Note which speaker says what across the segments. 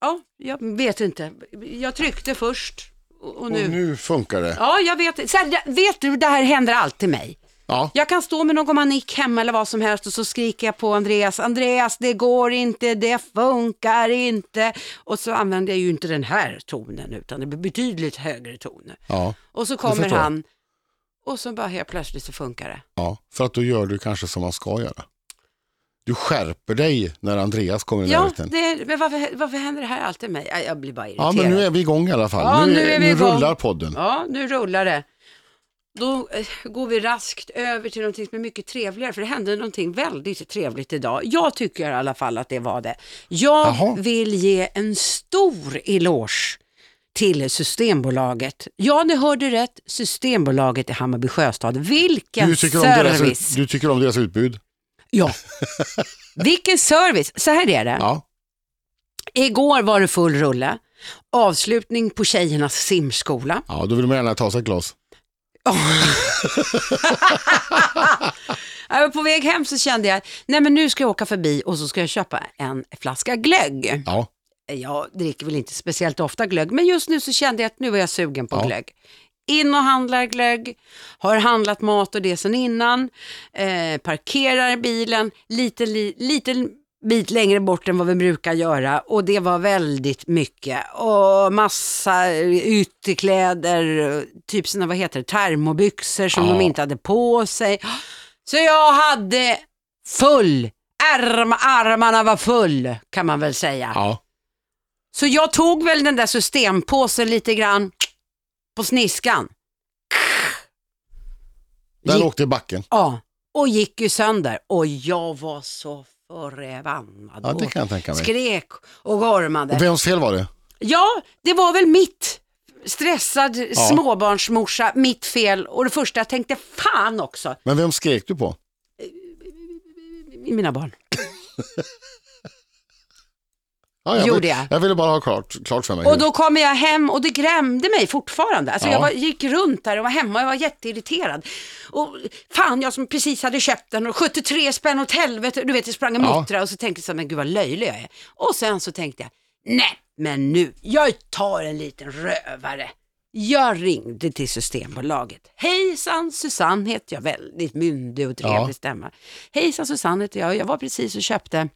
Speaker 1: Ja, jag vet inte. Jag tryckte först och, och nu...
Speaker 2: Och nu funkar det.
Speaker 1: Ja, jag vet. Så här, vet du, det här händer alltid mig.
Speaker 2: Ja.
Speaker 1: Jag kan stå med någon manik hemma eller vad som helst och så skriker jag på Andreas, Andreas det går inte, det funkar inte. Och så använder jag ju inte den här tonen utan det blir betydligt högre toner.
Speaker 2: Ja.
Speaker 1: Och så kommer han och så bara helt plötsligt så funkar det.
Speaker 2: ja, för att då gör du kanske som man ska göra. Du skärper dig när Andreas kommer i
Speaker 1: Ja,
Speaker 2: närheten.
Speaker 1: det, men varför, varför händer det här alltid mig? Jag, blir bara
Speaker 2: Ja,
Speaker 1: irriterad.
Speaker 2: men nu är vi igång i alla fall.
Speaker 1: Ja,
Speaker 2: nu,
Speaker 1: nu är vi
Speaker 2: nu
Speaker 1: igång.
Speaker 2: rullar podden.
Speaker 1: Ja, nu rullar det. Då eh, går vi raskt över till någonting som är mycket trevligare, för det hände någonting väldigt trevligt idag. Jag tycker i alla fall att det var det. Jag
Speaker 2: Jaha.
Speaker 1: vill ge en stor eloge till Systembolaget. Ja, ni hörde rätt. Systembolaget i Hammarby Sjöstad. Vilken
Speaker 2: Du deras,
Speaker 1: service!
Speaker 2: ut- du tycker om deras utbud?
Speaker 1: Ja. Vilken service! Så här är det.
Speaker 2: Ja.
Speaker 1: Igår var det full rulle. Avslutning på tjejernas simskola.
Speaker 2: ja, då vill man gärna ta sig ett glas.
Speaker 1: Jag var på väg hem så kände jag, nej men nu ska jag åka förbi och så ska jag köpa en flaska glögg.
Speaker 2: Ja,
Speaker 1: Jag dricker väl inte speciellt ofta glögg, men just nu så kände jag att nu var jag sugen på
Speaker 2: Ja.
Speaker 1: glögg. In och handlar glögg, har handlat mat och det sen innan, eh, parkerar bilen lite, li, lite bit längre bort än vad vi brukar göra och det var väldigt mycket. Och massa ytterkläder, typ såna, vad heter det, termobyxor som
Speaker 2: Ja.
Speaker 1: de inte hade på sig. Så jag hade full, Ärm, armarna var full kan man väl säga.
Speaker 2: ja.
Speaker 1: Så jag tog väl den där systempåsen lite grann på sniskan.
Speaker 2: Den
Speaker 1: Gick-
Speaker 2: åkte i backen.
Speaker 1: Ja, och gick ju sönder. Och jag var så förbannad.
Speaker 2: Ja, det kan jag tänka mig.
Speaker 1: Skrek och gormade.
Speaker 2: Och vems fel var det?
Speaker 1: Ja, det var väl mitt. Stressad småbarnsmorsa, mitt fel. Och det första jag tänkte, fan också,
Speaker 2: Men vem skrek du på?
Speaker 1: mina barn.
Speaker 2: Ja, jag,
Speaker 1: Gjorde jag.
Speaker 2: jag ville bara ha klart, klart för mig.
Speaker 1: Och då kommer jag hem och det grämde mig fortfarande. Alltså
Speaker 2: Ja.
Speaker 1: jag var, gick runt där och var hemma och jag var jätteirriterad. Och fan, jag som precis hade köpt den och 73 spänn åt helvete. Du vet, jag sprang och
Speaker 2: Ja.
Speaker 1: muttrade och så tänkte jag så här, men gud vad löjlig jag är. Och sen så tänkte jag, nej, men nu, jag tar en liten rövare. Jag ringde till Systembolaget. Hejsan, Susanne heter jag, väldigt myndig och trevlig
Speaker 2: Ja.
Speaker 1: stämma. Hejsan Susanne heter jag, jag var precis och köpte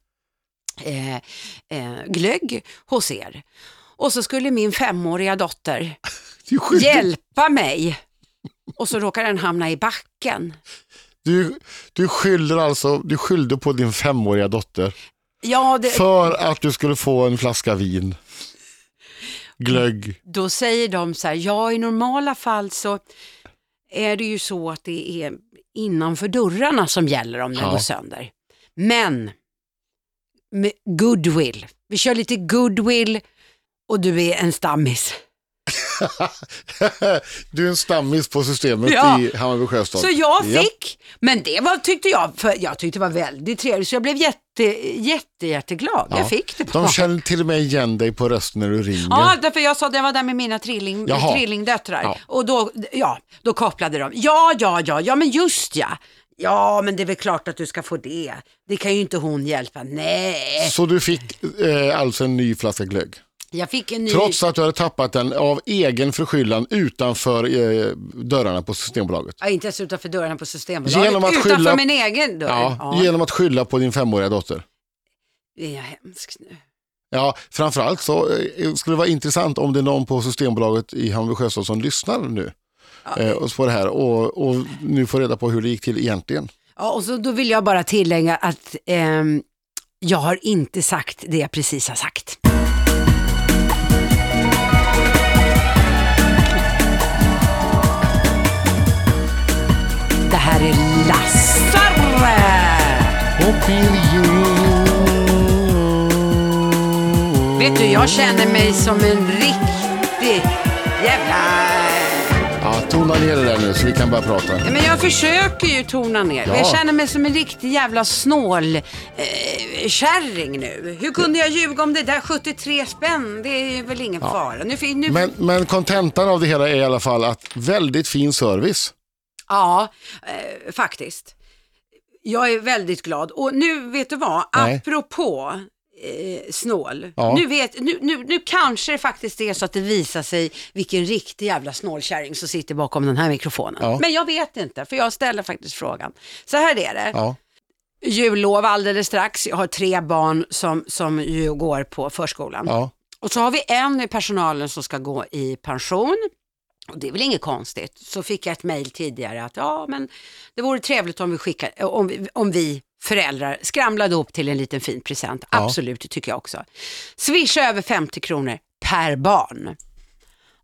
Speaker 1: eh, eh, glögg hos er. Och så skulle min femåriga dotter hjälpa mig. Och så råkar den hamna i backen.
Speaker 2: du, du skyller alltså, du skyllde på din femåriga dotter
Speaker 1: Ja, det,
Speaker 2: för att du skulle få en flaska vin. Glögg.
Speaker 1: då säger de så här, ja i normala fall så är det ju så att det är innanför dörrarna som gäller om den
Speaker 2: Ja.
Speaker 1: går sönder. Men goodwill, vi kör lite goodwill och du är en stammis.
Speaker 2: du är en stammis på systemet
Speaker 1: Ja.
Speaker 2: i Hammarby Sjöstad.
Speaker 1: Så jag
Speaker 2: Ja.
Speaker 1: fick, men det var, tyckte jag, för jag tyckte det var väldigt trevligt, så jag blev jätte, jätte, jätteglad.
Speaker 2: Ja.
Speaker 1: Jag fick det
Speaker 2: De
Speaker 1: bara.
Speaker 2: känner till och med igen dig på rösten när du ringer.
Speaker 1: Ja, därför jag sa att jag var där med mina trilling,
Speaker 2: Jaha.
Speaker 1: trillingdöttrar.
Speaker 2: Ja.
Speaker 1: Och då, ja, då kopplade de. Ja, ja, ja, ja, men just ja. Ja, men det är väl klart att du ska få det. Det kan ju inte hon hjälpa. Nej,
Speaker 2: Så du fick eh, alltså en ny flaska glögg.
Speaker 1: jag fick en ny...
Speaker 2: Trots att du hade tappat den av egen förskyllan utanför eh, dörrarna på Systembolaget.
Speaker 1: Ja, inte ens utanför dörrarna på Systembolaget.
Speaker 2: Genom att
Speaker 1: utanför
Speaker 2: skylla-
Speaker 1: min egen dörr.
Speaker 2: Ja,
Speaker 1: Ja,
Speaker 2: Genom att skylla på din femåriga dotter.
Speaker 1: Är jag hemsk nu?
Speaker 2: Ja, framförallt så eh, skulle det vara intressant om det är någon på Systembolaget i Hammarby Sjöstad som lyssnar nu eh, och på det här och, och nu får reda på hur det gick till egentligen.
Speaker 1: Ja, och så då vill jag bara tillägga att ehm, jag har inte sagt det jag precis har sagt. Det här är Lassare! Vet du, jag känner mig som en riktig jävla...
Speaker 2: Ja, tona ner det där nu så vi kan börja prata.
Speaker 1: Ja, Men jag försöker ju tona ner.
Speaker 2: Ja.
Speaker 1: Jag känner mig som en riktig jävla snål eh, kärring nu. Hur kunde jag ljuga om det där 73 spänn? Det är väl ingen fara. Nu, nu,
Speaker 2: Men, men kontentan av det hela är i alla fall att väldigt fin service.
Speaker 1: Ja, eh, faktiskt. Jag är väldigt glad. Och nu, vet du vad?
Speaker 2: Nej.
Speaker 1: Apropå eh, snål.
Speaker 2: Ja.
Speaker 1: Nu, vet, nu, nu, nu kanske det faktiskt är så att det visar sig vilken riktig jävla snålkärring som sitter bakom den här mikrofonen.
Speaker 2: Ja.
Speaker 1: Men jag vet inte, för jag ställer faktiskt frågan. Så här är det.
Speaker 2: Ja.
Speaker 1: Jullov alldeles strax. Jag har tre barn som, som ju går på förskolan.
Speaker 2: Ja.
Speaker 1: Och så har vi en i personalen som ska gå i pension. Och det är väl inget konstigt. Så fick jag ett mejl tidigare att ja, men det vore trevligt om vi, skickar, om vi, om vi föräldrar skramlade ihop till en liten fin present.
Speaker 2: Ja.
Speaker 1: Absolut, det tycker jag också. Swisha över 50 kronor per barn.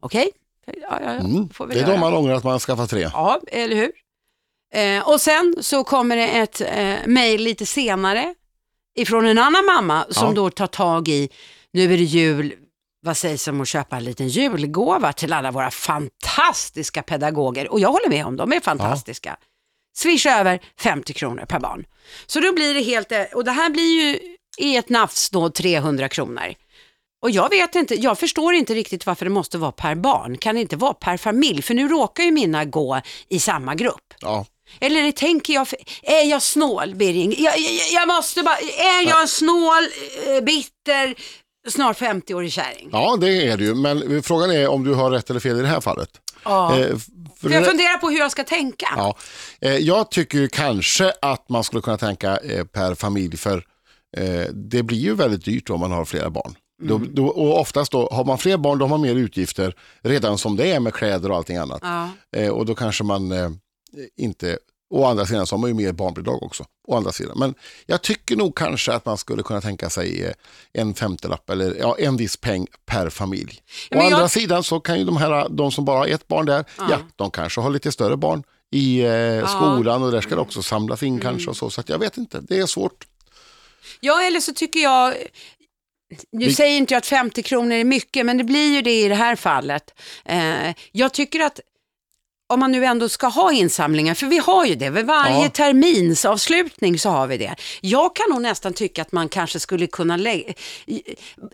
Speaker 1: Okej? Ja, ja, ja.
Speaker 2: Mm. Det är då man ångrar att man skaffar tre.
Speaker 1: Ja, eller hur? Eh, och sen så kommer det ett eh, mejl lite senare ifrån en annan mamma som
Speaker 2: Ja.
Speaker 1: då tar tag i, nu är det jul, vad sägs om att köpa en liten julgåva till alla våra fantastiska pedagoger? Och jag håller med om, de är fantastiska. Swisha över 50 kronor per barn. Så då blir det helt, eh, och det här blir ju i ett nafs då 300 kronor. Och jag vet inte, jag förstår inte riktigt varför det måste vara per barn. Kan det inte vara per familj? För nu råkar ju mina gå i samma grupp.
Speaker 2: Ja.
Speaker 1: Eller tänker jag, är jag snål Birging? Jag, jag, jag måste bara, är jag en snål, eh, bitter, snart 50-årig kärring?
Speaker 2: ja, det är det ju. Men frågan är om du har rätt eller fel i det här fallet.
Speaker 1: Ja.
Speaker 2: Eh, för
Speaker 1: jag funderar på hur jag ska tänka.
Speaker 2: Ja, eh, jag tycker kanske att man skulle kunna tänka eh, per familj för eh, det blir ju väldigt dyrt om man har flera barn. Då, då, och oftast då, har man fler barn då har man mer utgifter redan som det är med kläder och allting annat.
Speaker 1: Ja.
Speaker 2: Och då kanske man inte, å andra sidan så har man ju mer barnbidrag också. Å andra sidan. Men jag tycker nog kanske att man skulle kunna tänka sig eh, en femtelapp eller ja, en viss peng per familj.
Speaker 1: Ja,
Speaker 2: Å
Speaker 1: jag-
Speaker 2: andra sidan så kan ju de här, de som bara har ett barn där, ja, de kanske har lite större barn i eh, skolan och där ska det också samlas in kanske
Speaker 1: Mm.
Speaker 2: och så. Så jag vet inte, det är svårt.
Speaker 1: ja, eller så tycker jag, nu säger inte jag att 50 kronor är mycket, men det blir ju det i det här fallet. Eh, jag tycker att om man nu ändå ska ha insamlingar, för vi har ju det, vid varje
Speaker 2: Ja.
Speaker 1: terminsavslutning så har vi det. Jag kan nog nästan tycka att man kanske skulle kunna lägga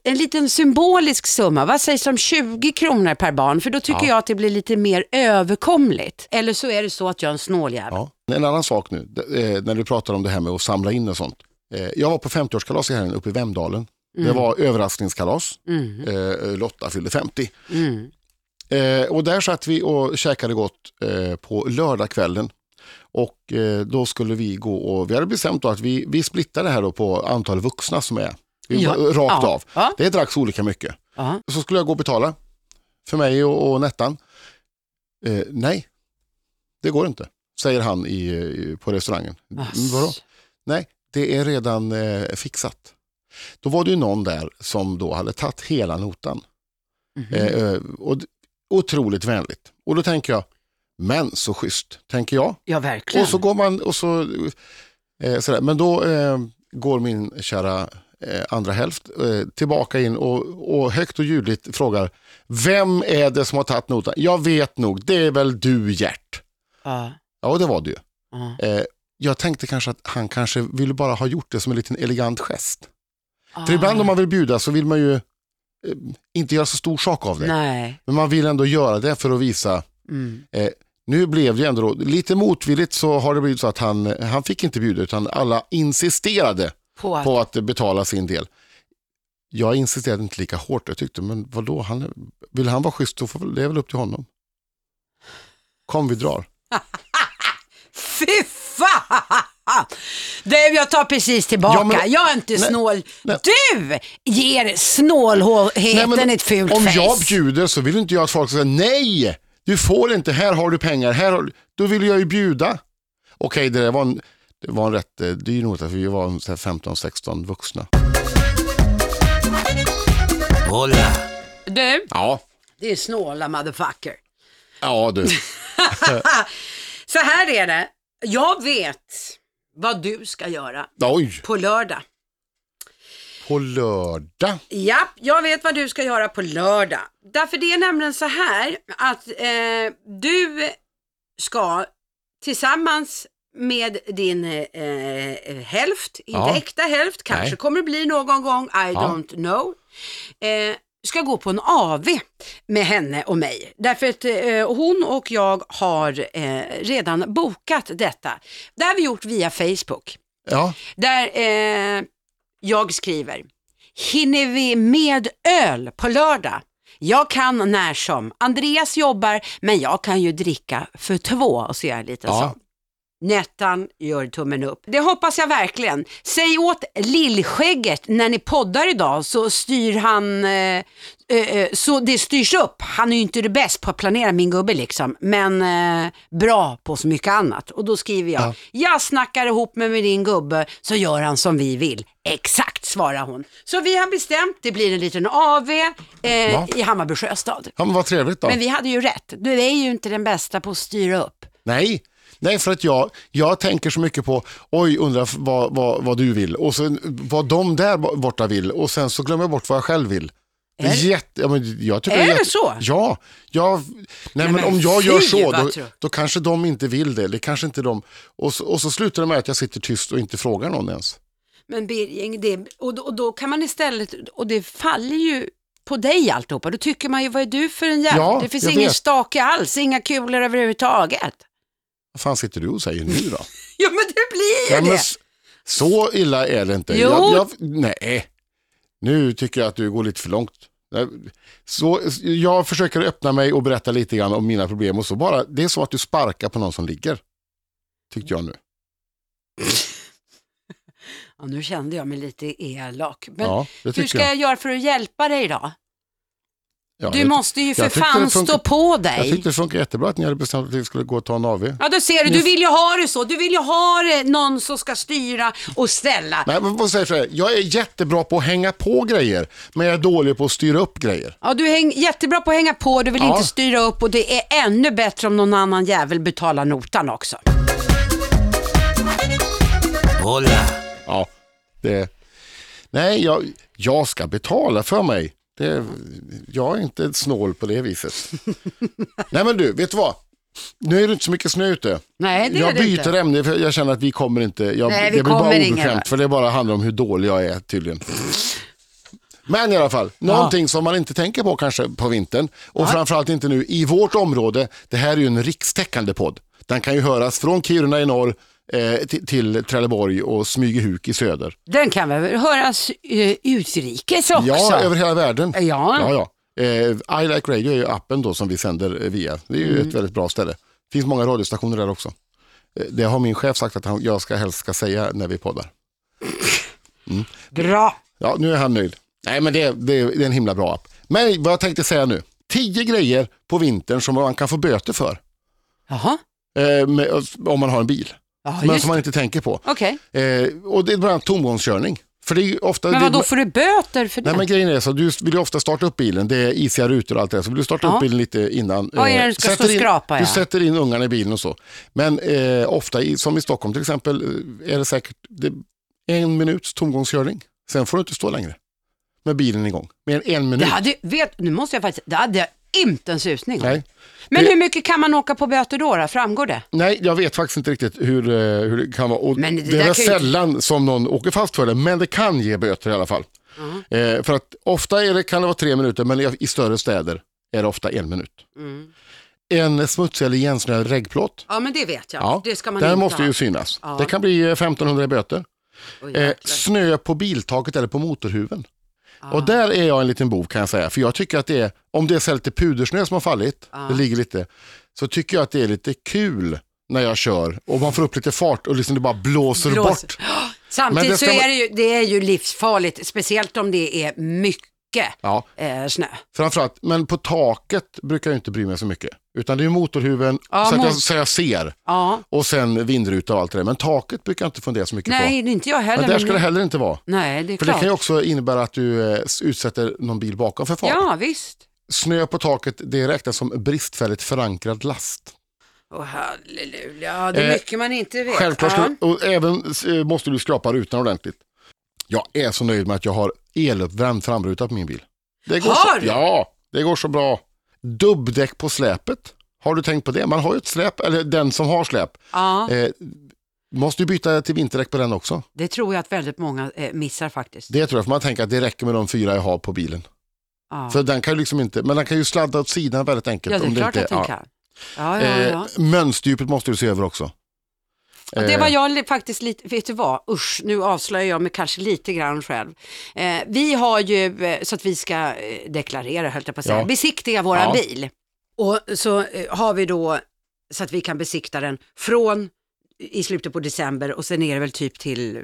Speaker 1: en liten symbolisk summa, vad sägs om 20 kronor per barn, för då tycker
Speaker 2: Ja.
Speaker 1: jag att det blir lite mer överkomligt. Eller så är det så att jag är en snåljävel.
Speaker 2: Ja. En annan sak nu, eh, när du pratar om det här med att samla in och sånt. Eh, jag var på 50-årskalas i helgen uppe i Vemdalen. Det var överraskningskalas.
Speaker 1: Mm.
Speaker 2: Eh, Lotta fyllde 50.
Speaker 1: Mm.
Speaker 2: Eh, och där satt vi och käkade gott eh, på lördagskvällen. Och eh, då skulle vi gå och vi hade bestämt att vi, vi splittar det här på antal vuxna som är.
Speaker 1: Ja.
Speaker 2: Rakt
Speaker 1: Ja.
Speaker 2: av.
Speaker 1: Ja.
Speaker 2: Det dracks olika mycket.
Speaker 1: Ja.
Speaker 2: Så skulle jag gå och betala för mig och, och Nettan. Eh, nej, det går inte, säger han i, i, på restaurangen. Mm, vadå? Nej, det är redan eh, fixat. Då var det ju någon där som då hade tagit hela notan.
Speaker 1: Mhm.
Speaker 2: Eh, eh, och, otroligt vänligt. Och då tänker jag, men så schysst, tänker jag.
Speaker 1: Ja, verkligen.
Speaker 2: Och så går man och så, eh, sådär. Men då eh, går min kära eh, andra hälft eh, tillbaka in och, och högt och ljudligt frågar, vem är det som har tagit notan? Jag vet nog, det är väl du Gert.
Speaker 1: Ja.
Speaker 2: Ja, det var det ju. Eh, jag tänkte kanske att han kanske ville bara ha gjort det som en liten elegant gest. För
Speaker 1: Ah.
Speaker 2: ibland om man vill bjuda så vill man ju inte göra så stor sak av det.
Speaker 1: Nej.
Speaker 2: Men man vill ändå göra det för att visa.
Speaker 1: Mm.
Speaker 2: Eh, nu blev det ändå, då- lite motvilligt så har det blivit så att han, han fick inte bjuda utan alla insisterade
Speaker 1: På att...
Speaker 2: på att betala sin del. Jag insisterade inte lika hårt, jag tyckte, men vadå, han, vill han vara schysst så får det är väl upp till honom. Kom vi drar.
Speaker 1: Fy fan! Du, jag tar precis tillbaka.
Speaker 2: Ja, men-
Speaker 1: jag är inte
Speaker 2: Nej,
Speaker 1: snål.
Speaker 2: nej.
Speaker 1: Du ger snålheten
Speaker 2: Nej, men
Speaker 1: ett fult
Speaker 2: Om
Speaker 1: face.
Speaker 2: jag bjuder så vill inte jag att folk ska säga nej, du får inte, här har du pengar, här har du. Då vill jag ju bjuda. Okej, det där var en, det var en rätt eh, dyr nota för vi var en så här 15-16 vuxna.
Speaker 3: Hola.
Speaker 1: Du,
Speaker 2: Ja,
Speaker 1: det är snåla motherfucker.
Speaker 2: ja du.
Speaker 1: Så här är det. Jag vet vad du ska göra
Speaker 2: Oj,
Speaker 1: på lördag.
Speaker 2: på lördag.
Speaker 1: Ja, jag vet vad du ska göra på lördag. Därför det är nämligen så här att eh, du ska tillsammans med din eh, hälft, inte
Speaker 2: Ja.
Speaker 1: äkta hälft, kanske
Speaker 2: Nej.
Speaker 1: kommer det bli någon gång, I don't know, eh, ska gå på en AV med henne och mig. Därför att eh, hon och jag har eh, redan bokat detta. Det har vi gjort via Facebook.
Speaker 2: Ja,
Speaker 1: Där eh, jag skriver, hinner vi med öl på lördag? Jag kan när som. Andreas jobbar, men jag kan ju dricka för två och så gör jag en liten
Speaker 2: Ja.
Speaker 1: sån. Nettan gör tummen upp. Det hoppas jag verkligen. Säg åt lillskägget när ni poddar idag så styr han, eh, eh, eh, så det styrs upp. Han är ju inte det bäst på att planera min gubbe liksom, men eh, bra på så mycket annat. Och då skriver jag,
Speaker 2: Ja.
Speaker 1: jag snackar ihop mig med din gubbe så gör han som vi vill. Exakt, svarar hon. Så vi har bestämt, det blir en liten AV eh,
Speaker 2: Va?
Speaker 1: i Hammarby sjöstad.
Speaker 2: Ja, men vad trevligt då.
Speaker 1: Men vi hade ju rätt, du är ju inte den bästa på att styra upp.
Speaker 2: Nej. Nej, för att jag, jag tänker så mycket på, oj, undrar vad, vad, vad du vill och sen vad de där borta vill och sen så glömmer jag bort vad jag själv vill. Det är
Speaker 1: Är-
Speaker 2: jätte, ja, men jag tycker
Speaker 1: Är
Speaker 2: det
Speaker 1: det
Speaker 2: jätte,
Speaker 1: så?
Speaker 2: Ja, jag, nej, men,
Speaker 1: men
Speaker 2: om jag gör så då, då kanske de inte vill det. det kanske inte de, och, så, och så slutar det med att jag sitter tyst och inte frågar någon ens.
Speaker 1: Men Birging, det, och, då- och då kan man istället, och det faller ju på dig alltihopa. Då tycker man ju, vad är du för en jävel?
Speaker 2: Ja,
Speaker 1: det finns ingen
Speaker 2: vet.
Speaker 1: stake alls, inga kulor överhuvudtaget.
Speaker 2: Vad fan sitter du och säger nu då?
Speaker 1: Ja men det blir ju
Speaker 2: Ja,
Speaker 1: det.
Speaker 2: så illa är det inte.
Speaker 1: Jo.
Speaker 2: Jag, jag, nej, nu tycker jag att du går lite för långt. Så, jag försöker öppna mig och berätta lite grann om mina problem och så bara, det är så att du sparkar på någon som ligger. Tyckte jag nu.
Speaker 1: Ja, nu kände jag mig lite elak. Men
Speaker 2: ja,
Speaker 1: hur ska
Speaker 2: jag.
Speaker 1: jag göra för att hjälpa dig då?
Speaker 2: Ja,
Speaker 1: du
Speaker 2: jag,
Speaker 1: måste ju för
Speaker 2: jag
Speaker 1: fan stå på
Speaker 2: jag
Speaker 1: dig.
Speaker 2: tyckte det funkar jättebra att ni hade bestämt att vi skulle gå och ta en AV.
Speaker 1: Ja, då ser du, du vill ju ha det så. Du vill ju ha det, någon som ska styra och ställa.
Speaker 2: Nej, men vad säger jag, jag är jättebra på att hänga på grejer, men jag är dålig på att styra upp grejer.
Speaker 1: Ja, du är jättebra på att hänga på, du vill
Speaker 2: Ja.
Speaker 1: inte styra upp och det är ännu bättre om någon annan jävel betalar notan också.
Speaker 3: Hola.
Speaker 2: Ja, det... Nej, jag, jag ska betala för mig. Det, jag är inte snål på det viset. Nej men du, vet du vad? Nu är det inte så mycket snö ute.
Speaker 1: Nej, det
Speaker 2: jag
Speaker 1: är det
Speaker 2: byter
Speaker 1: inte.
Speaker 2: ämne för jag känner att vi kommer inte, jag,
Speaker 1: Nej, vi
Speaker 2: det blir bara obekvämt för det bara handlar om hur dålig jag är tydligen. Men i alla fall, någonting som man inte tänker på kanske på vintern och framförallt inte nu i vårt område. Det här är ju en rikstäckande podd. Den kan ju höras från Kiruna i norr eh, till, till Trelleborg och Smygehuk i söder.
Speaker 1: Den kan väl höras uh, utrikes också?
Speaker 2: Ja, över hela världen.
Speaker 1: Ja.
Speaker 2: ja, ja. Eh, I Like Radio är ju appen då som vi sänder eh, via. Det är ju
Speaker 1: Mm.
Speaker 2: ett väldigt bra ställe. Det finns många radiostationer där också. Eh, det har min chef sagt att han, jag ska helst ska säga när vi poddar.
Speaker 1: Bra.
Speaker 2: Ja, nu är han nöjd. Nej, men det, det, det är en himla bra app. Men vad jag tänkte säga nu. Tio grejer på vintern som man kan få böter för.
Speaker 1: Jaha,
Speaker 2: Eh, med, om man har en bil.
Speaker 1: Ja,
Speaker 2: men som man inte tänker på.
Speaker 1: Okej,
Speaker 2: Eh, och det är bland annat tomgångskörning. För det är ofta...
Speaker 1: men
Speaker 2: det,
Speaker 1: vad då får du böter för det?
Speaker 2: Nej men grejen är så, du vill ju ofta starta upp bilen, det är isiga rutor och allt det där, så vill du starta
Speaker 1: Ja.
Speaker 2: upp bilen lite innan.
Speaker 1: Vad är det
Speaker 2: eh,
Speaker 1: du ska
Speaker 2: sätter
Speaker 1: stå
Speaker 2: in-
Speaker 1: skrapa,
Speaker 2: Du
Speaker 1: ja.
Speaker 2: sätter in ungarna i bilen och så. Men eh, ofta, i, som i Stockholm till exempel, eh, är det säkert det, en minuts tomgångskörning. Sen får du inte stå längre med bilen igång. Mer än en
Speaker 1: det
Speaker 2: minut.
Speaker 1: hade, vet, nu måste jag faktiskt, det hade inte en susning om.
Speaker 2: Nej.
Speaker 1: Men
Speaker 2: Det-
Speaker 1: hur mycket kan man åka på böter då, då? Framgår det?
Speaker 2: Nej, jag vet faktiskt inte riktigt hur, eh, hur det kan vara. Och
Speaker 1: Men
Speaker 2: det,
Speaker 1: det
Speaker 2: är
Speaker 1: ju inte-
Speaker 2: sällan som någon åker fast för det, men det kan ge böter i alla fall. Eh, för att ofta är det, kan det vara tre minuter, men i, större städer är det ofta en minut. En smutsig eller igensnöad reggplåt,
Speaker 1: Ja, men det vet jag.
Speaker 2: ja,
Speaker 1: det ska man
Speaker 2: den måste
Speaker 1: ha.
Speaker 2: ju synas.
Speaker 1: Ja.
Speaker 2: Det kan bli eh, 1500 i böter.
Speaker 1: Oj,
Speaker 2: Eh, snö på biltaket eller på motorhuven. Och där är jag en liten bov kan jag säga. För jag tycker att det är, om det är så lite pudersnö som har fallit, det ligger lite, så tycker jag att det är lite kul när jag kör och man får upp lite fart och liksom det bara blåser
Speaker 1: Blåser.
Speaker 2: bort.
Speaker 1: Samtidigt så är det, ju, det är ju livsfarligt, speciellt om det är mycket
Speaker 2: Ja,
Speaker 1: eh, snö.
Speaker 2: framförallt, men på taket brukar jag inte bry mig så mycket. Utan det är motorhuven
Speaker 1: Ja,
Speaker 2: så, att jag, så jag ser
Speaker 1: Ja,
Speaker 2: och sen vindruta och allt det där. Men taket brukar jag inte fundera så mycket
Speaker 1: nej,
Speaker 2: på.
Speaker 1: det är inte jag heller.
Speaker 2: Men där
Speaker 1: men-
Speaker 2: ska det heller inte vara.
Speaker 1: Nej, det är
Speaker 2: För det
Speaker 1: klart.
Speaker 2: kan ju också innebära att du eh, utsätter någon bil bakom för fara.
Speaker 1: Ja, visst.
Speaker 2: Snö på taket, det räknas som bristfälligt förankrad last.
Speaker 1: Åh, halleluja. Ja, det är
Speaker 2: Eh,
Speaker 1: mycket man inte vet.
Speaker 2: Självklart,
Speaker 1: ja.
Speaker 2: och även eh, måste du skrapa rutan ordentligt. Jag är så nöjd med att jag har eluppvärmd framruta på min bil. Det går
Speaker 1: Har
Speaker 2: så? Ja, det går så bra. Dubbdäck på släpet. Har du tänkt på det? Man har ju ett släp, eller den som har släp.
Speaker 1: ja,
Speaker 2: Eh, måste ju byta till vinterdäck på den också.
Speaker 1: det tror jag att väldigt många eh, missar faktiskt.
Speaker 2: Det tror jag, för man tänker att det räcker med de fyra jag har på bilen.
Speaker 1: Ja,
Speaker 2: För den kan ju liksom inte, men den kan ju sladda åt sidan väldigt enkelt.
Speaker 1: ja det är
Speaker 2: om
Speaker 1: klart
Speaker 2: inte,
Speaker 1: att den
Speaker 2: ja.
Speaker 1: kan. Ja, ja, ja.
Speaker 2: Eh, mönsterdjupet måste du se över också.
Speaker 1: Och det var jag li- faktiskt lite, vet du vad, usch, nu avslöjar jag mig kanske lite grann själv. Eh, vi har ju, eh, så att vi ska eh, deklarera, höll jag på att säga,
Speaker 2: Ja.
Speaker 1: besiktiga våran
Speaker 2: Ja.
Speaker 1: bil. Och så eh, har vi då, så att vi kan besikta den från i slutet på december och sen är det väl typ till, eh,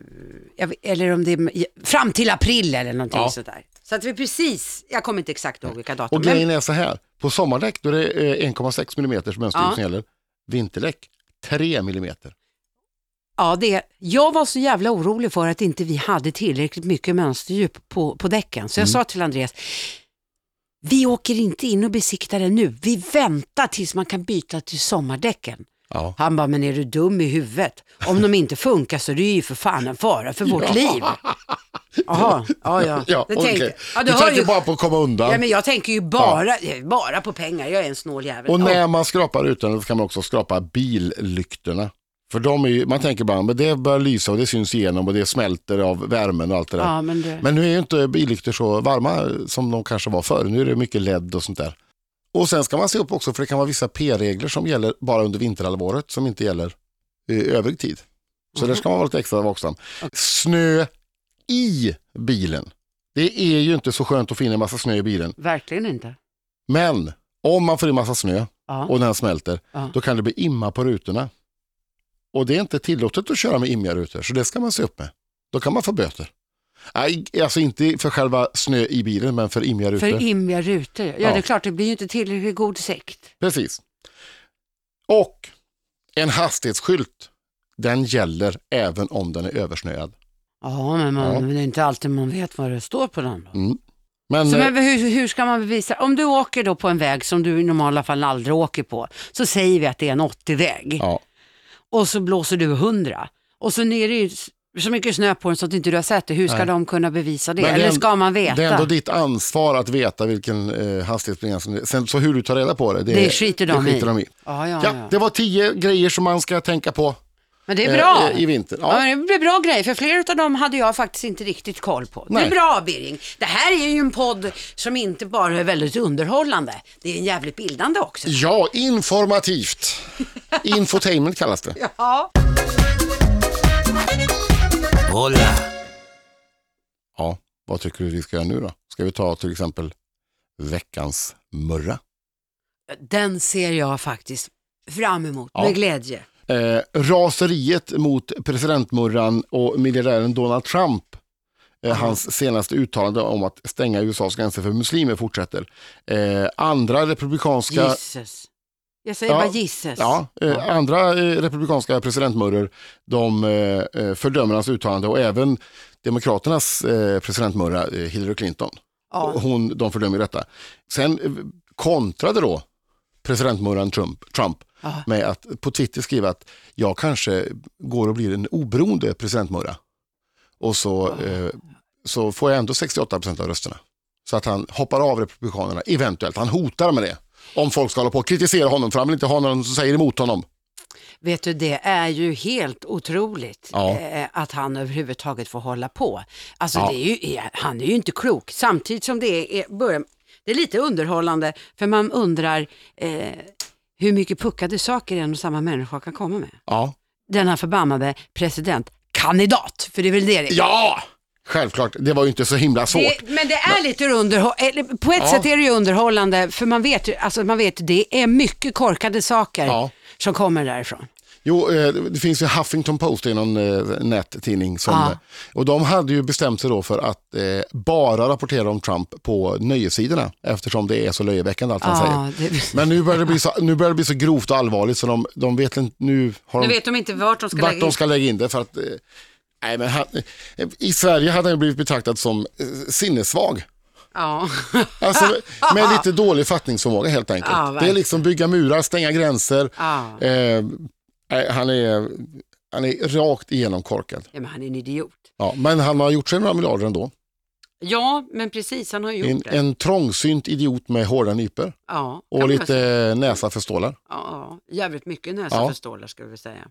Speaker 1: jag vet- eller om det är fram till april eller någonting
Speaker 2: Ja.
Speaker 1: sådär. Så att vi precis, jag kommer inte exakt ihåg vilka datum.
Speaker 2: Och grejen är så här, på sommardäck då är det eh, 1,6 mm som gäller. Vinterdäck 3 mm.
Speaker 1: Ja, det, jag var så jävla orolig för att inte vi hade tillräckligt mycket mönsterdjup på, på däcken. Så jag sa till Andreas, vi åker inte in och besiktar den nu. Vi väntar tills man kan byta till sommardäcken.
Speaker 2: Ja.
Speaker 1: Han bara, men är du dum i huvudet? Om de inte funkar så är det ju för fan en fara för vårt liv. Jaha, ja ja.
Speaker 2: Ja,
Speaker 1: Det tänkte- ja,
Speaker 2: du
Speaker 1: hör
Speaker 2: tänker
Speaker 1: ju-
Speaker 2: bara på att komma undan.
Speaker 1: Ja, men jag tänker ju bara, bara på pengar. Jag är en snål jävel.
Speaker 2: Och
Speaker 1: Ja.
Speaker 2: när man skrapar rutan så kan man också skrapa billyktorna. För de är ju, man tänker bara, men det börjar lysa och det syns igenom och det smälter av värmen och allt det där.
Speaker 1: Ja, men det...
Speaker 2: Men nu är ju inte billyktor så varma som de kanske var förr. Nu är det mycket LED och sånt där. Och sen ska man se upp också för det kan vara vissa P-regler som gäller bara under vinterhalvåret som inte gäller i övrig tid. Så där ska man vara lite extra vaksam. Snö i bilen. Det är ju inte så skönt att få in en massa snö i bilen.
Speaker 1: Verkligen inte.
Speaker 2: Men om man får in massa snö
Speaker 1: Ja.
Speaker 2: och den smälter,
Speaker 1: Ja.
Speaker 2: då kan det bli imma på rutorna. Och det är inte tillåtet att köra med immiga rutor, så det ska man se upp med. Då kan man få böter. Nej, alltså inte för själva snö i bilen, men för immiga rutor.
Speaker 1: För immiga rutor. Ja,
Speaker 2: Ja.
Speaker 1: det är klart, det blir ju inte tillräckligt god sikt.
Speaker 2: Precis. Och en hastighetsskylt, den gäller även om den är översnöad.
Speaker 1: Ja, men man,
Speaker 2: Ja.
Speaker 1: det är inte alltid man vet vad det står på den.
Speaker 2: Mm. Men,
Speaker 1: Så,
Speaker 2: eh,
Speaker 1: men hur, hur ska man bevisa? Om du åker då på en väg som du i normala fall aldrig åker på, så säger vi att det är en 80-väg
Speaker 2: ja,
Speaker 1: och så blåser du 100 och så är det ju så mycket snö på den så att inte du har sett det. Hur ska
Speaker 2: Nej.
Speaker 1: de kunna bevisa det?
Speaker 2: Det
Speaker 1: Eller ska man veta?
Speaker 2: det är ändå ditt ansvar att veta vilken eh, hastighetsbegränsning det är. Sen så hur du tar reda på det, det,
Speaker 1: Det skiter de
Speaker 2: det skiter
Speaker 1: i.
Speaker 2: de i.
Speaker 1: Ja, ja,
Speaker 2: Ja,
Speaker 1: ja.
Speaker 2: det var tio grejer som man ska tänka på
Speaker 1: Men det är
Speaker 2: eh,
Speaker 1: bra.
Speaker 2: i vinter.
Speaker 1: Ja.
Speaker 2: Ja.
Speaker 1: men det blir bra grejer, för flera av dem hade jag faktiskt inte riktigt koll på. Det är
Speaker 2: Nej.
Speaker 1: bra Birging. Det här är ju en podd som inte bara är väldigt underhållande, det är en jävligt bildande också.
Speaker 2: ja, informativt. Infotainment kallas det.
Speaker 1: Ja.
Speaker 3: Hola.
Speaker 2: Ja, vad tycker du vi ska göra nu då? Ska vi ta till exempel veckans murra?
Speaker 1: Den ser jag faktiskt fram emot
Speaker 2: Ja.
Speaker 1: med glädje.
Speaker 2: Eh, raseriet mot presidentmurran och miljardären Donald Trump. Eh, hans senaste uttalande om att stänga USAs gränser för muslimer fortsätter. Eh, andra republikanska
Speaker 1: Jesus. Jag säger
Speaker 2: Ja.
Speaker 1: bara Jesus.
Speaker 2: Ja, eh, andra eh, republikanska presidentmurror de eh, eh, fördömer hans uttalande och även demokraternas eh, presidentmurra eh, Hillary Clinton.
Speaker 1: Ja.
Speaker 2: Hon, de fördömer detta. Sen kontrade då presidentmurran Trump, Trump med att på Twitter skriva att jag kanske går och blir en oberoende presidentmurra. Och så, eh, så får jag ändå 68 procent av rösterna. Så att han hoppar av republikanerna, eventuellt. Han hotar med det. Om folk ska hålla på och kritisera honom, för han vill inte ha någon som säger emot honom.
Speaker 1: Vet du, det är ju helt otroligt
Speaker 2: Ja.
Speaker 1: eh, att han överhuvudtaget får hålla på. Alltså,
Speaker 2: Ja.
Speaker 1: det är ju, han är ju inte klok. Samtidigt som det är, börjar, det är lite underhållande, för man undrar eh, hur mycket puckade saker en och samma människa kan komma med.
Speaker 2: Ja,
Speaker 1: Denna förbannade presidentkandidat, för det är väl det det är.
Speaker 2: ja! Självklart. Det var ju inte så himla svårt.
Speaker 1: Det, men det är lite underhållande, på ett
Speaker 2: Ja.
Speaker 1: sätt är det ju underhållande, för man vet ju, alltså man vet, det är mycket korkade saker
Speaker 2: Ja.
Speaker 1: som kommer därifrån.
Speaker 2: Jo, eh, det finns ju Huffington Post, det är någon eh, nättidning. Som,
Speaker 1: Ja.
Speaker 2: Och de hade ju bestämt sig då för att eh, bara rapportera om Trump på nöjessidorna eftersom det är så löjeväckande allt han säger.
Speaker 1: det,
Speaker 2: Men nu börjar, det bli så, nu börjar det bli så grovt och allvarligt så de, de vet inte, nu har
Speaker 1: nu
Speaker 2: de
Speaker 1: vet de inte vart de ska
Speaker 2: vart
Speaker 1: lägga
Speaker 2: de
Speaker 1: in.
Speaker 2: ska lägga in det. För att, nej, men han, I Sverige hade han blivit betraktad som eh, sinnessvag.
Speaker 1: Ja.
Speaker 2: Alltså, med lite dålig fattningsförmåga helt enkelt.
Speaker 1: Ja,
Speaker 2: det är liksom bygga murar, stänga gränser.
Speaker 1: Ja.
Speaker 2: Eh, han, är, han är rakt igenom korkad.
Speaker 1: ja, men han är en idiot.
Speaker 2: Ja, men han har gjort sig några miljarder ändå.
Speaker 1: Ja, men precis, han har ju
Speaker 2: En,
Speaker 1: gjort det.
Speaker 2: en trångsynt idiot med hårda nypor
Speaker 1: Ja,
Speaker 2: och lite näsa för stålar.
Speaker 1: Ja, jävligt mycket näsa
Speaker 2: Ja.
Speaker 1: ska vi säga.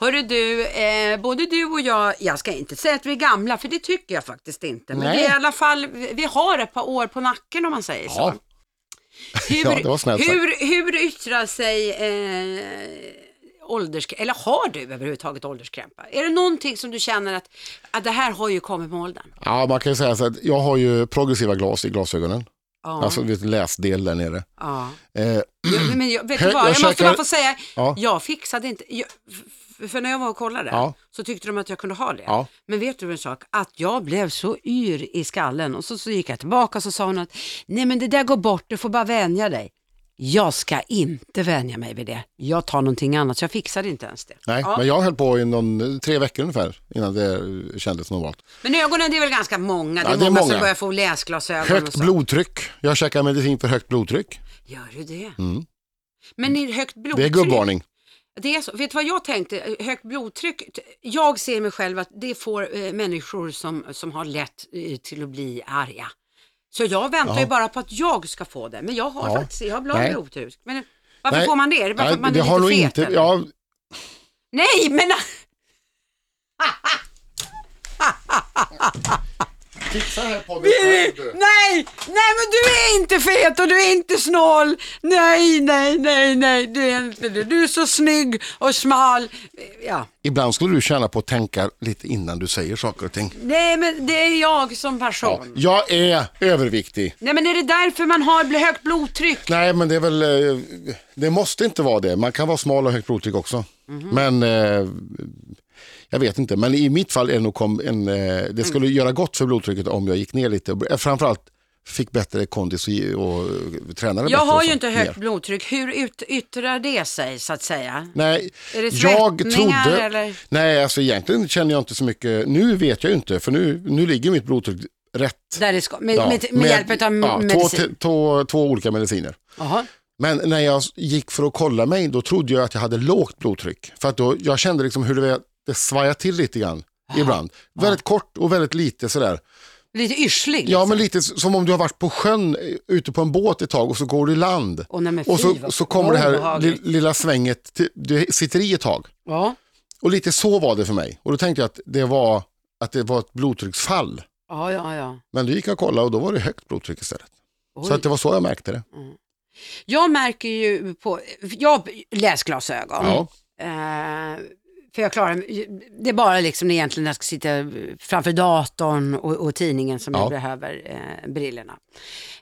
Speaker 1: Hörru du, eh, både du och jag, jag ska inte säga att vi är gamla, för det tycker jag faktiskt inte. Men
Speaker 2: Nej.
Speaker 1: vi, är i alla fall, vi har ett par år på nacken om man säger så.
Speaker 2: Ja.
Speaker 1: Hur,
Speaker 2: Ja, det var snällt
Speaker 1: hur, hur yttrar sig eh, ålderskrämpa, eller har du överhuvudtaget ålderskrämpa? Är det någonting som du känner att, att det här har ju kommit med åldern?
Speaker 2: Ja, man kan ju säga så att jag har ju progressiva glas i glasögonen.
Speaker 1: Ja.
Speaker 2: Alltså du vet, läsdel där nere.
Speaker 1: ja.
Speaker 2: Eh,
Speaker 1: Ja, men jag, vet du vad,
Speaker 2: jag
Speaker 1: jag måste
Speaker 2: käkar-
Speaker 1: bara få säga,
Speaker 2: Ja.
Speaker 1: jag fixade inte, jag, för när jag var och kollade
Speaker 2: Ja.
Speaker 1: så tyckte de att jag kunde ha det.
Speaker 2: Ja.
Speaker 1: Men vet du en sak, att jag blev så yr i skallen och så, så gick jag tillbaka och så sa hon att nej men det där går bort, du får bara vänja dig. Jag ska inte vänja mig vid det. Jag tar någonting annat, så jag fixade inte ens det.
Speaker 2: nej,
Speaker 1: Ja.
Speaker 2: men jag höll på i någon, tre veckor ungefär innan det kändes normalt.
Speaker 1: Men ögonen det är väl ganska många, det är,
Speaker 2: Ja, det är
Speaker 1: många,
Speaker 2: många.
Speaker 1: som börjar få läsglasögon och
Speaker 2: Högt
Speaker 1: så.
Speaker 2: blodtryck. Jag käkar medicin för högt blodtryck.
Speaker 1: Gör du det?
Speaker 2: Mm.
Speaker 1: Men i högt
Speaker 2: Det är
Speaker 1: blodtryck?
Speaker 2: gubbvarning.
Speaker 1: Det är så. Vet du vad jag tänkte? Högt blodtryck. Jag ser mig själv att det får eh, människor som, som har lätt eh, till att bli arga. Så jag väntar
Speaker 2: Ja.
Speaker 1: ju bara på att jag ska få det. Men jag har
Speaker 2: Ja.
Speaker 1: faktiskt jag har
Speaker 2: Nej.
Speaker 1: blodtryck. Men varför
Speaker 2: Nej.
Speaker 1: får man det? Är det bara för
Speaker 2: Nej,
Speaker 1: att man är lite
Speaker 2: har
Speaker 1: fet?
Speaker 2: inte,
Speaker 1: eller?
Speaker 2: ja,
Speaker 1: Nej, men
Speaker 2: Fixa här podden
Speaker 1: nej, nej men du är inte fet och du är inte snål. Nej, nej, nej, nej, du är inte det. Du är så snygg och smal. Ja.
Speaker 2: Ibland skulle du känna på att tänka lite innan du säger saker och ting.
Speaker 1: Nej, men det är jag som
Speaker 2: Ja,
Speaker 1: person.
Speaker 2: jag är överviktig.
Speaker 1: Nej, men är det därför man har högt blodtryck?
Speaker 2: Nej, men det är väl, eh, det måste inte vara det. Man kan vara smal och högt blodtryck också.
Speaker 1: Mhm.
Speaker 2: Men eh, jag vet inte, men i mitt fall är det nog kom en, eh, det skulle göra gott för blodtrycket om jag gick ner lite. Eh, Framförallt fick bättre kondis och, och eh, tränade
Speaker 1: Jag har ju inte högt blodtryck. Hur ut, yttrar det sig så att säga?
Speaker 2: Nej,
Speaker 1: Är det
Speaker 2: jag trodde...
Speaker 1: eller?
Speaker 2: Nej, alltså egentligen känner jag inte så mycket. Nu vet jag inte, för nu, nu ligger mitt blodtryck rätt.
Speaker 1: Där det ska, med,
Speaker 2: Ja,
Speaker 1: med, med, hjälp av
Speaker 2: ja, två,
Speaker 1: medicin?
Speaker 2: två, två olika mediciner.
Speaker 1: Jaha.
Speaker 2: Men när jag gick för att kolla mig, då trodde jag att jag hade lågt blodtryck. För att då, jag kände liksom hur det, det svajade till lite grann ibland. Väldigt kort och väldigt lite sådär.
Speaker 1: Lite yrslig?
Speaker 2: Ja,
Speaker 1: liksom.
Speaker 2: men lite som om du har varit på sjön eh, ute på en båt ett tag och så går du i land.
Speaker 1: Åh, nej,
Speaker 2: Och så, så kommer det här lilla svänget, till, du sitter i ett tag.
Speaker 1: Ja.
Speaker 2: Och lite så var det för mig. Och då tänkte jag att det var, att det var ett blodtrycksfall.
Speaker 1: ja, ja, ja.
Speaker 2: Men då gick jag och kollade och då var det högt blodtryck istället.
Speaker 1: Oj.
Speaker 2: Så att det var så jag märkte det.
Speaker 1: Jag märker ju på, jag läsglasögon.
Speaker 2: Ja.
Speaker 1: Eh, för jag klarar det är bara liksom egentligen när jag ska sitta framför datorn och, och tidningen som
Speaker 2: Ja.
Speaker 1: jag behöver eh, brillorna.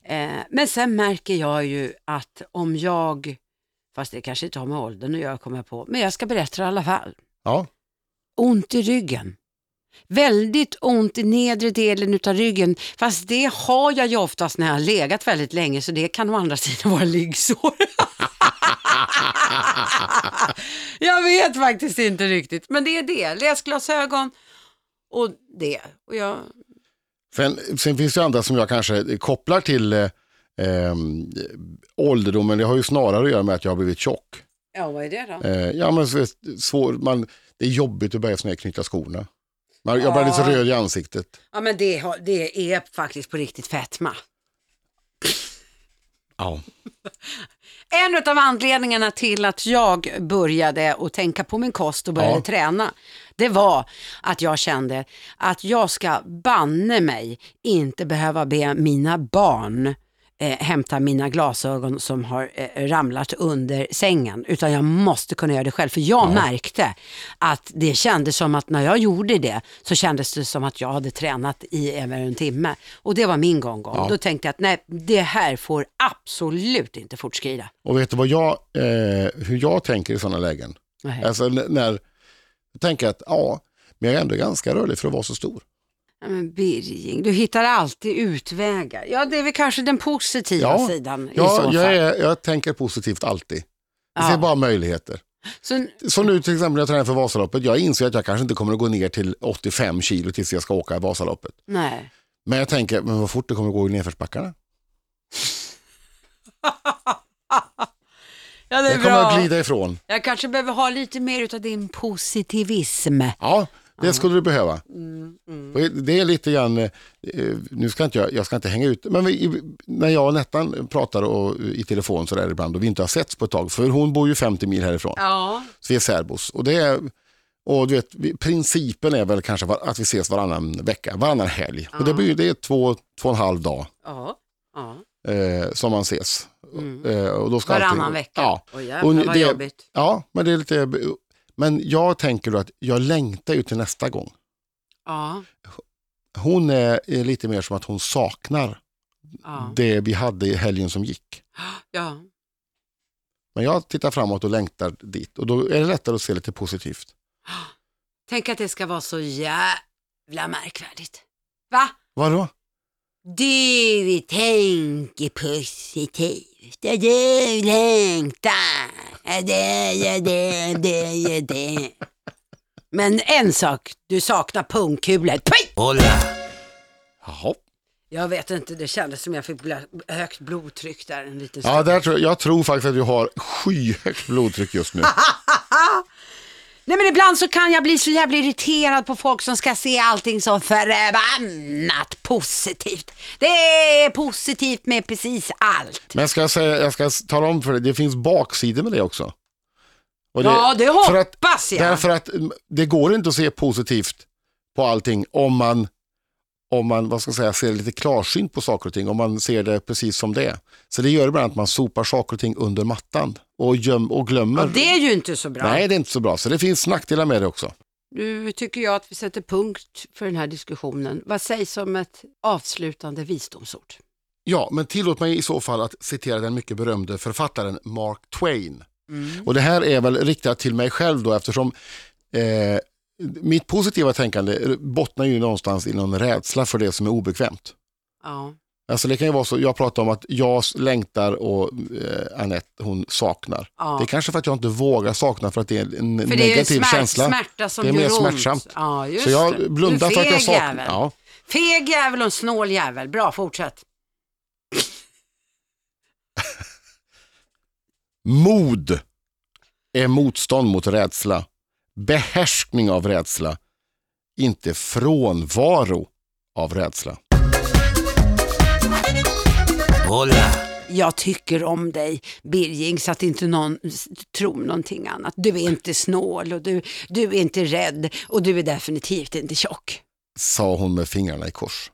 Speaker 1: Eh, men sen märker jag ju att om jag, fast det kanske inte har med åldern att göra kommer jag på, men jag ska berätta i alla fall.
Speaker 2: Ja.
Speaker 1: Ont i ryggen. Väldigt ont i nedre delen utav ryggen, fast det har jag ju oftast när jag har legat väldigt länge, så det kan å andra sidan vara liggsår. jag vet faktiskt inte riktigt, men det är det. Läsglasögon och det. Och jag,
Speaker 2: Sen, sen finns det andra som jag kanske kopplar till eh, eh, ålderdomen. Det har ju snarare att göra med att jag har blivit tjock.
Speaker 1: ja, vad är det då?
Speaker 2: Eh, ja, men så, svår, man, det är jobbigt att börja såna här knyta skorna. Man, jag blir
Speaker 1: Ja.
Speaker 2: lite röd i ansiktet.
Speaker 1: Ja, men det, har- det är faktiskt på riktigt fetma.
Speaker 2: Ja.
Speaker 1: En av anledningarna till att jag började att tänka på min kost och började
Speaker 2: Ja.
Speaker 1: träna, det var att jag kände att jag ska banne mig inte behöva be mina barn eh, hämta mina glasögon som har eh, ramlat under sängen, utan jag måste kunna göra det själv. För jag märkte att det kändes som att när jag gjorde det så kändes det som att jag hade tränat i över en timme. Och det var min gång.
Speaker 2: Ja.
Speaker 1: Då tänkte jag att nej, det här får absolut inte fortskrida.
Speaker 2: Och vet du vad jag, eh, hur jag tänker i sådana lägen?
Speaker 1: Nej.
Speaker 2: Alltså när, jag tänker att ja, men jag är ändå ganska rörlig för att vara så stor.
Speaker 1: Ja, men Birging, du hittar alltid utvägar. Ja, det är väl kanske den positiva
Speaker 2: Ja,
Speaker 1: sidan i så
Speaker 2: Ja,
Speaker 1: fall.
Speaker 2: jag, är, jag tänker positivt alltid. Jag
Speaker 1: Ja.
Speaker 2: ser bara möjligheter.
Speaker 1: Så,
Speaker 2: Som nu till exempel när jag tränar för Vasaloppet. Jag inser att jag kanske inte kommer att gå ner till 85 kilo tills jag ska åka Vasaloppet.
Speaker 1: nej.
Speaker 2: Men jag tänker, men vad fort det kommer att gå i nedförsbackarna.
Speaker 1: Ja, det är
Speaker 2: Jag kommer
Speaker 1: bra.
Speaker 2: att glida ifrån.
Speaker 1: Jag kanske behöver ha lite mer av din positivism.
Speaker 2: Ja, det skulle du behöva.
Speaker 1: Mm, mm.
Speaker 2: Det är lite grann, eh, nu ska inte jag, jag ska inte hänga ut, men vi, när jag och Nettan pratar och, i telefon så där ibland och vi inte har setts på ett tag, för hon bor ju 50 mil härifrån,
Speaker 1: Ja,
Speaker 2: så vi är särbos. Och det är, och du vet, principen är väl kanske att vi ses varannan vecka, varannan helg. Och det, blir, det är två, två och en halv dag
Speaker 1: ja, ja.
Speaker 2: eh, som man ses. Eh, och då ska
Speaker 1: Varannan
Speaker 2: allting-
Speaker 1: vecka.
Speaker 2: Ja.
Speaker 1: Oj, jävlar,
Speaker 2: Och
Speaker 1: vad
Speaker 2: det-
Speaker 1: jobbigt.
Speaker 2: ja, men det är lite... Men jag tänker då att jag längtar ju till nästa gång.
Speaker 1: Ja,
Speaker 2: Hon är, är lite mer som att hon saknar
Speaker 1: ja,
Speaker 2: det vi hade i helgen som gick.
Speaker 1: ja.
Speaker 2: Men jag tittar framåt och längtar dit och då är det lättare att se lite positivt.
Speaker 1: Tänk att det ska vara så jävla märkvärdigt. Va?
Speaker 2: Vadå?
Speaker 1: Du tänker positivt, du längtar, och det, det, det, det. Men en sak, du saknar pungkulor.
Speaker 2: Jaha.
Speaker 1: Jag vet inte, det kändes som jag fick bl- högt blodtryck där en liten
Speaker 2: Ja,
Speaker 1: stund.
Speaker 2: där tror jag, jag tror faktiskt att du har skyhögt blodtryck just nu.
Speaker 1: Nej men ibland så kan jag bli så jävla irriterad på folk som ska se allting så förbannat positivt. Det är positivt med precis allt.
Speaker 2: Men jag ska, säga, jag ska tala om för dig, det finns baksidor med det också. Och
Speaker 1: Ja, det
Speaker 2: för att-
Speaker 1: hoppas jag.
Speaker 2: Därför att mm, det går inte att se positivt på allting om man, om man vad ska säga, ser lite klarsynt på saker och ting, om man ser det precis som det är. Så det gör ibland att man sopar saker och ting under mattan och, göm, och glömmer.
Speaker 1: Ja, det är ju inte så bra.
Speaker 2: Nej, det är inte så bra. Så det finns nackdelar med det också.
Speaker 1: Nu tycker jag att vi sätter punkt för den här diskussionen. Vad sägs om ett avslutande visdomsord?
Speaker 2: Ja, men tillåt mig i så fall att citera den mycket berömde författaren Mark Twain. Och det här är väl riktat till mig själv då eftersom eh, mitt positiva tänkande bottnar ju någonstans i någon rädsla för det som är obekvämt.
Speaker 1: Ja.
Speaker 2: Alltså det kan ju vara så, jag pratar om att jag längtar och eh, Annette hon saknar.
Speaker 1: Ja.
Speaker 2: Det är kanske för att jag inte vågar sakna för att det är en
Speaker 1: För
Speaker 2: negativ
Speaker 1: smärt,
Speaker 2: känsla.
Speaker 1: smärta som
Speaker 2: Det är mer
Speaker 1: ont.
Speaker 2: smärtsamt.
Speaker 1: Ja,
Speaker 2: Så jag blundar för att jag
Speaker 1: feg
Speaker 2: saknar.
Speaker 1: jävel.
Speaker 2: Ja.
Speaker 1: Feg jävel och en snål jävel. Bra, fortsätt.
Speaker 2: Mod är motstånd mot rädsla. Behärskning av rädsla. Inte frånvaro av rädsla.
Speaker 1: Jag tycker om dig, Birging, så att inte någon tror någonting annat. Du är inte snål och du, du är inte rädd och du är definitivt inte tjock.
Speaker 2: Sa hon med fingrarna i kors.